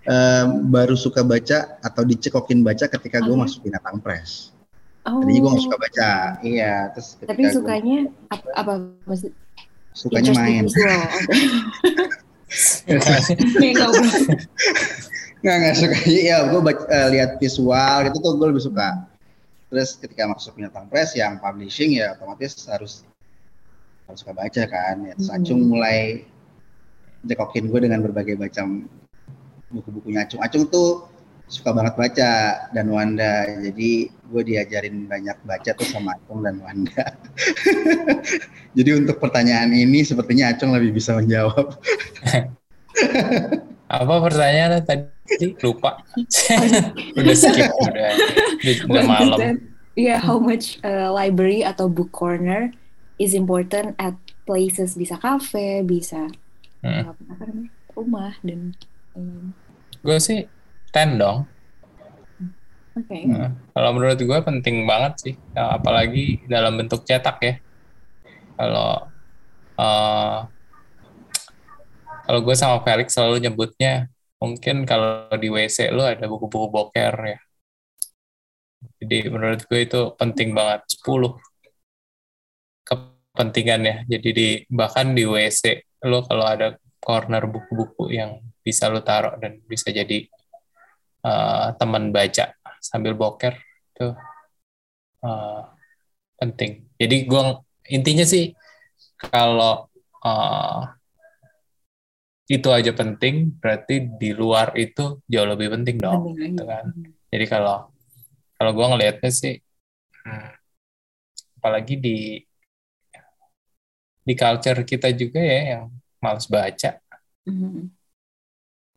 em, baru suka baca atau dicekokin baca ketika gue masuk binatang press. Oh, Tadinya gue gak suka baca, iya. Terus tapi gua sukanya apa, apa maksud sukanya main. <laughs> Nggak nggak suka. Iya, gue lihat visual gitu tuh gue lebih suka. Terus ketika masuk binatang press yang publishing ya otomatis harus harus suka baca kan. Ya, terus Hmm. Acung mulai cekokin gue dengan berbagai macam buku-bukunya Acung. Acung tuh suka banget baca dan Wanda. Jadi gue diajarin banyak baca tuh sama Acung dan Wanda. <laughs> Jadi untuk pertanyaan ini sepertinya Acung lebih bisa menjawab. <laughs> apa pertanyaannya tadi lupa <laughs> udah skip udah udah malam that? Yeah, how much uh, library atau book corner is important at places bisa kafe, bisa Hmm. uh, apa namanya rumah dan um, gue sih ten dong oke. Nah, kalau menurut gue penting banget sih, ya, apalagi dalam bentuk cetak ya. Kalau eh, kalau gue sama Felix selalu nyebutnya, mungkin kalau di WC lu ada buku-buku boker ya. Jadi menurut gue itu penting banget. 10 kepentingannya. Jadi di bahkan di WC lo kalau ada corner buku-buku yang bisa lo taruh dan bisa jadi uh, teman baca sambil boker itu uh, penting. Jadi gue intinya sih kalau uh, itu aja penting, berarti di luar itu jauh lebih penting dong, gitu kan. Jadi kalau kalau gue ngelihatnya sih, hmm, apalagi di di culture kita juga ya yang males baca. Mm-hmm.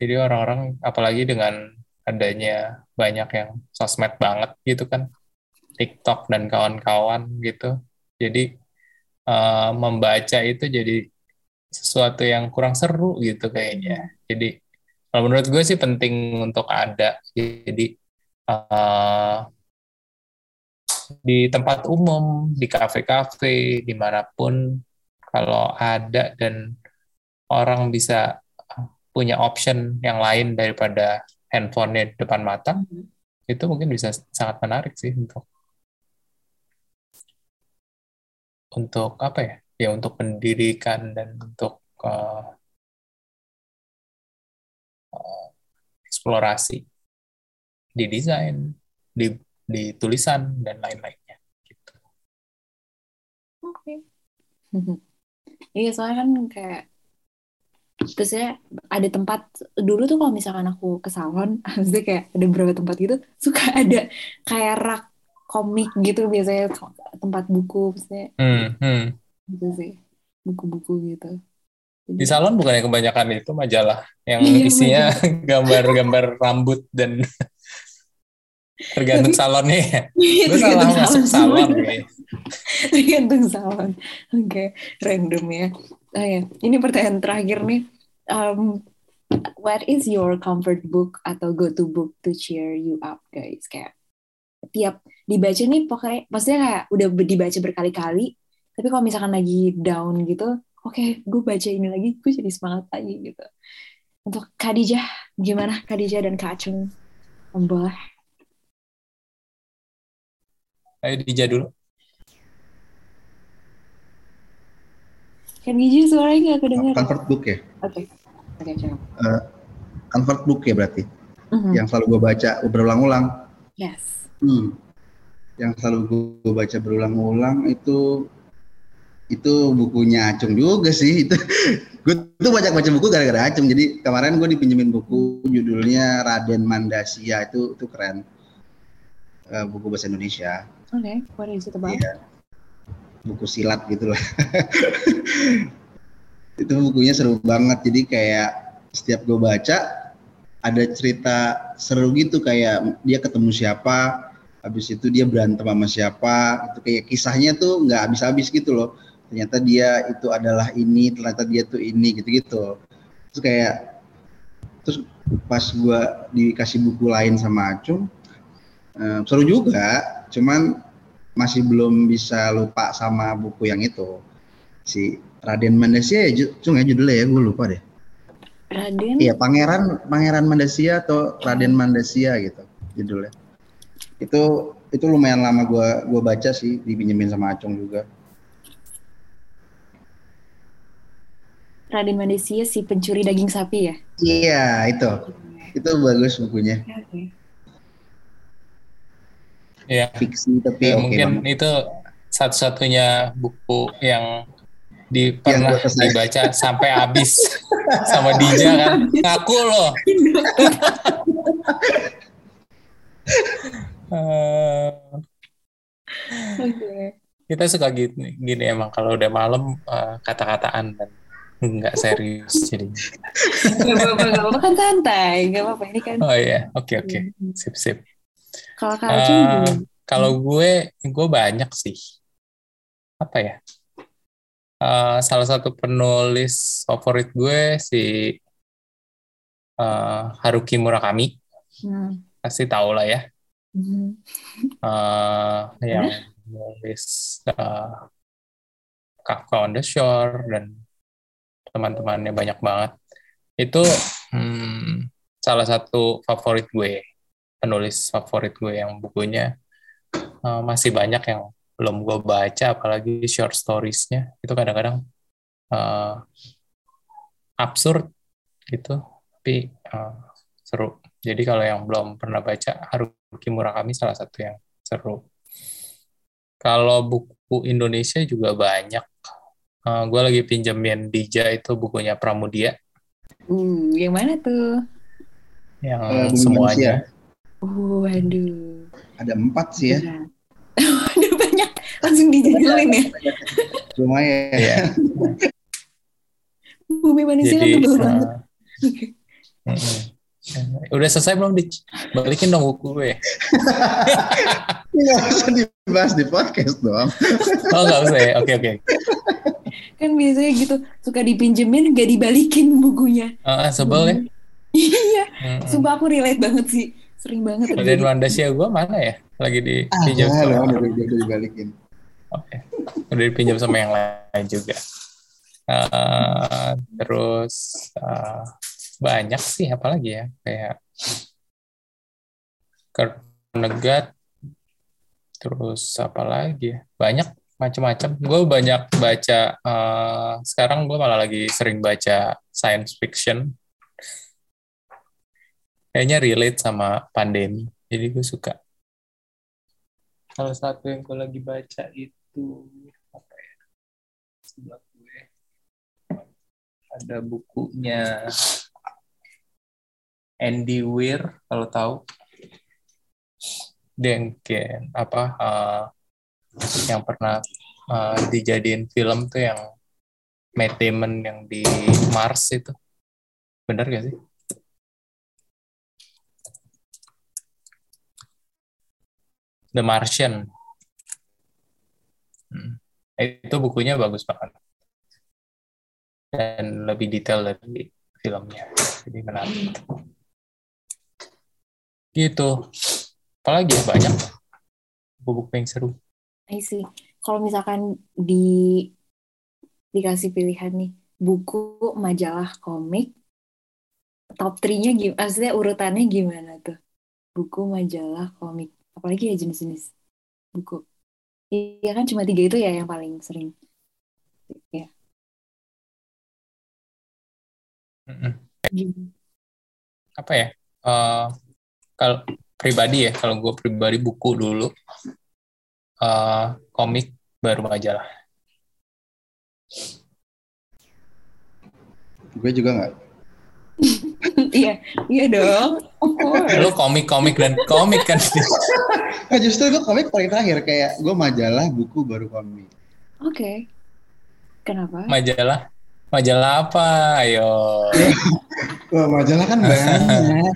Jadi orang-orang apalagi dengan adanya banyak yang sosmed banget gitu kan, TikTok dan kawan-kawan gitu. Jadi uh, membaca itu jadi sesuatu yang kurang seru gitu kayaknya. Jadi kalau menurut gue sih penting untuk ada. Jadi uh, di tempat umum, di kafe-kafe, di mana pun, kalau ada dan orang bisa punya option yang lain daripada handphonenya depan mata, hmm. itu mungkin bisa sangat menarik sih untuk untuk apa ya? Ya untuk pendidikan dan untuk uh, uh, eksplorasi di desain, di di tulisan dan lain-lainnya gitu. Oke. Okay. <laughs> iya soalnya kan kayak terus ya ada tempat dulu tuh kalau misalkan aku ke salon, <laughs> maksudnya kayak ada beberapa tempat gitu suka ada kayak rak komik gitu biasanya tempat buku maksudnya hmm, hmm. gitu sih buku-buku gitu di salon bukannya kebanyakan itu majalah yang iya, isinya <laughs> gambar-gambar rambut dan Tergantung salonnya ya. Iya, Gue salah masuk salon. <laughs> Tergantung salon. Oke, okay. random ya. Oh ya, ini pertanyaan terakhir nih. Um, what is your comfort book atau go to book to cheer you up, guys? Kayak tiap dibaca nih pokoknya, maksudnya kayak udah dibaca berkali-kali. Tapi kalau misalkan lagi down gitu, oke, okay, gue baca ini lagi, gue jadi semangat lagi gitu. Untuk Khadijah, gimana Khadijah dan Kak Acung? Boleh. Ayo Dija dulu. Kan Dija suaranya nggak kedengar. Comfort book ya? Oke. Okay. Oke, okay, uh, comfort book ya berarti? Mm-hmm. Yang selalu gue baca berulang-ulang. Yes. Hmm. Yang selalu gue baca berulang-ulang itu itu bukunya Acung juga sih itu <laughs> gue tuh banyak baca buku gara-gara Acung jadi kemarin gue dipinjemin buku judulnya Raden Mandasia itu itu keren uh, buku bahasa Indonesia Oke, okay. what is it about? Iya. Buku silat gitu lah. <laughs> itu bukunya seru banget. Jadi kayak setiap gue baca ada cerita seru gitu kayak dia ketemu siapa, habis itu dia berantem sama siapa, itu kayak kisahnya tuh nggak habis-habis gitu loh. Ternyata dia itu adalah ini, ternyata dia tuh ini gitu-gitu. Terus kayak terus pas gue dikasih buku lain sama Acung, uh, seru juga cuman masih belum bisa lupa sama buku yang itu. Si Raden Mandasia ya cuma ya judulnya ya gue lupa deh. Raden? Iya Pangeran Pangeran Mandasia atau Raden Mandasia gitu judulnya. Itu itu lumayan lama gue gue baca sih dipinjemin sama Acung juga. Raden Mandasia si pencuri daging sapi ya? Iya itu. Itu bagus bukunya. Okay ya. fiksi tapi ya, okay mungkin banget. itu satu-satunya buku yang di pernah ya, dibaca sampai habis <laughs> sama Dija kan ngaku loh <laughs> uh, okay. kita suka gini gini emang kalau udah malam uh, kata-kataan dan nggak serius jadi nggak apa-apa kan santai nggak apa-apa ini kan oh iya oke okay, oke okay. Hmm. sip sip kalau Kak uh, Kalau gue, gue banyak sih. Apa ya? Uh, salah satu penulis favorit gue si uh, Haruki Murakami. Hmm. Pasti tahu lah ya. Hmm. Uh, yang nulis uh, Kafka on the Shore dan teman-temannya banyak banget. Itu hmm, salah satu favorit gue penulis favorit gue yang bukunya uh, masih banyak yang belum gue baca apalagi short storiesnya. Itu kadang-kadang uh, absurd gitu tapi uh, seru. Jadi kalau yang belum pernah baca Haruki Murakami salah satu yang seru. Kalau buku Indonesia juga banyak. Uh, gue lagi pinjemin Dija itu bukunya Pramudia. Uh yang mana tuh? Yang uh, semuanya waduh ada empat sih ya <laughs> Ada banyak langsung dijadilin ya. Lumayan. ya. <laughs> Bumi manusia Jadi, tebel uh, banget. Udah selesai belum di balikin dong buku gue. <laughs> Nggak usah dibahas di podcast dong. oh nggak usah ya, oke oke. Kan biasanya gitu suka dipinjemin gak dibalikin bukunya. Ah uh, sebel ya. iya, sumpah aku relate banget sih, sering banget. Dan Wandasia gue mana ya? lagi dipinjam ah, sama udah, udah, udah dibalikin. Oke, okay. udah dipinjam sama yang lain juga. Uh, terus uh, banyak sih, apalagi ya kayak Negat, terus apa lagi ya? Banyak macam-macam. Gue banyak baca. Uh, sekarang gue malah lagi sering baca science fiction. Kayaknya relate sama pandemi. Jadi gue suka. Salah satu yang gue lagi baca itu apa ya? Sebelah gue. Ada bukunya. Andy Weir kalau tahu. Denken apa uh, yang pernah uh, dijadiin film tuh yang Matt Damon yang di Mars itu. Benar gak sih The Martian. Hmm. Itu bukunya bagus banget. Dan lebih detail dari filmnya. Jadi menarik. Gitu. Apalagi ya banyak buku-buku yang seru. I see. Kalau misalkan di dikasih pilihan nih, buku, majalah, komik, top 3-nya gimana? Maksudnya urutannya gimana tuh? Buku, majalah, komik apalagi ya jenis-jenis buku. Iya kan cuma tiga itu ya yang paling sering. Ya apa ya? Uh, kalau pribadi ya kalau gue pribadi buku dulu uh, komik baru majalah gue juga nggak Iya, iya dong. Lu komik-komik dan komik kan? <laughs> nah, justru gue komik paling terakhir kayak gue majalah, buku baru komik. Oke. Okay. Kenapa? Majalah? Majalah apa? Ayo. <laughs> Wah, majalah kan banyak.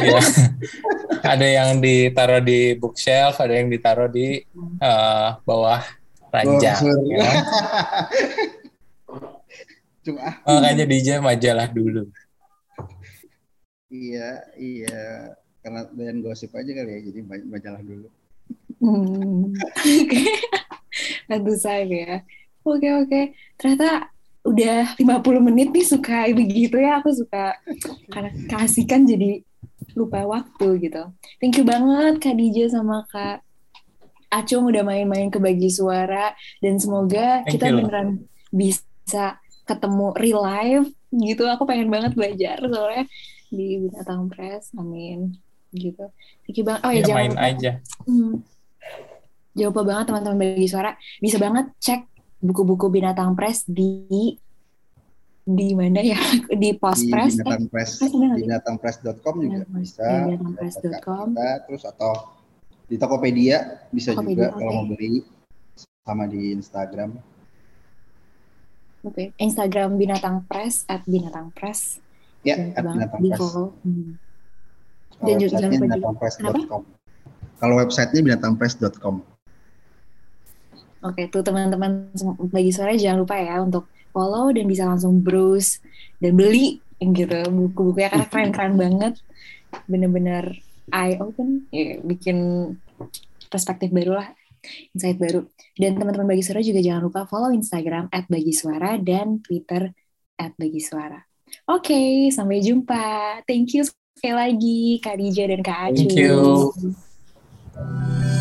<laughs> ya. Ada yang ditaruh di bookshelf, ada yang ditaruh di uh, bawah ranjang. Oh, ya. Cuma makanya DJ majalah dulu. Iya, iya. Karena dan gosip aja kali ya, jadi majalah dulu. Hmm. Oke. Tentu saja ya. Oke, oke. Ternyata udah 50 menit nih suka begitu ya. Aku suka karena kasihkan jadi lupa waktu gitu. Thank you banget Kak DJ sama Kak Acung udah main-main ke bagi suara dan semoga Thank kita you. beneran bisa ketemu real life gitu. Aku pengen banget belajar soalnya di binatang press amin gitu. Thank bang oh ya, ya jangan main lupa. aja. Hmm. jangan lupa banget teman-teman bagi suara. Bisa banget cek buku-buku binatang press di di mana ya? <laughs> Di post press di binatang press eh, binatangpress.com juga binatang, bisa. binatangpress.com terus atau di Tokopedia bisa Tokopedia, juga okay. kalau mau beli sama di Instagram okay. Instagram Binatang Press at Binatang Press. Ya, at Binatang Press. Hmm. Dan juga binatangpress.com. Kalau websitenya binatangpress.com. Oke, tuh teman-teman bagi sore jangan lupa ya untuk follow dan bisa langsung browse dan beli gitu buku-bukunya karena keren-keren <laughs> banget. Bener-bener eye open, ya, bikin perspektif baru lah insight baru. Dan teman-teman Bagi Suara juga jangan lupa follow Instagram at Bagi Suara dan Twitter at Bagi Suara. Oke, okay, sampai jumpa. Thank you sekali lagi Kak Dija dan Kak Acu. Thank you.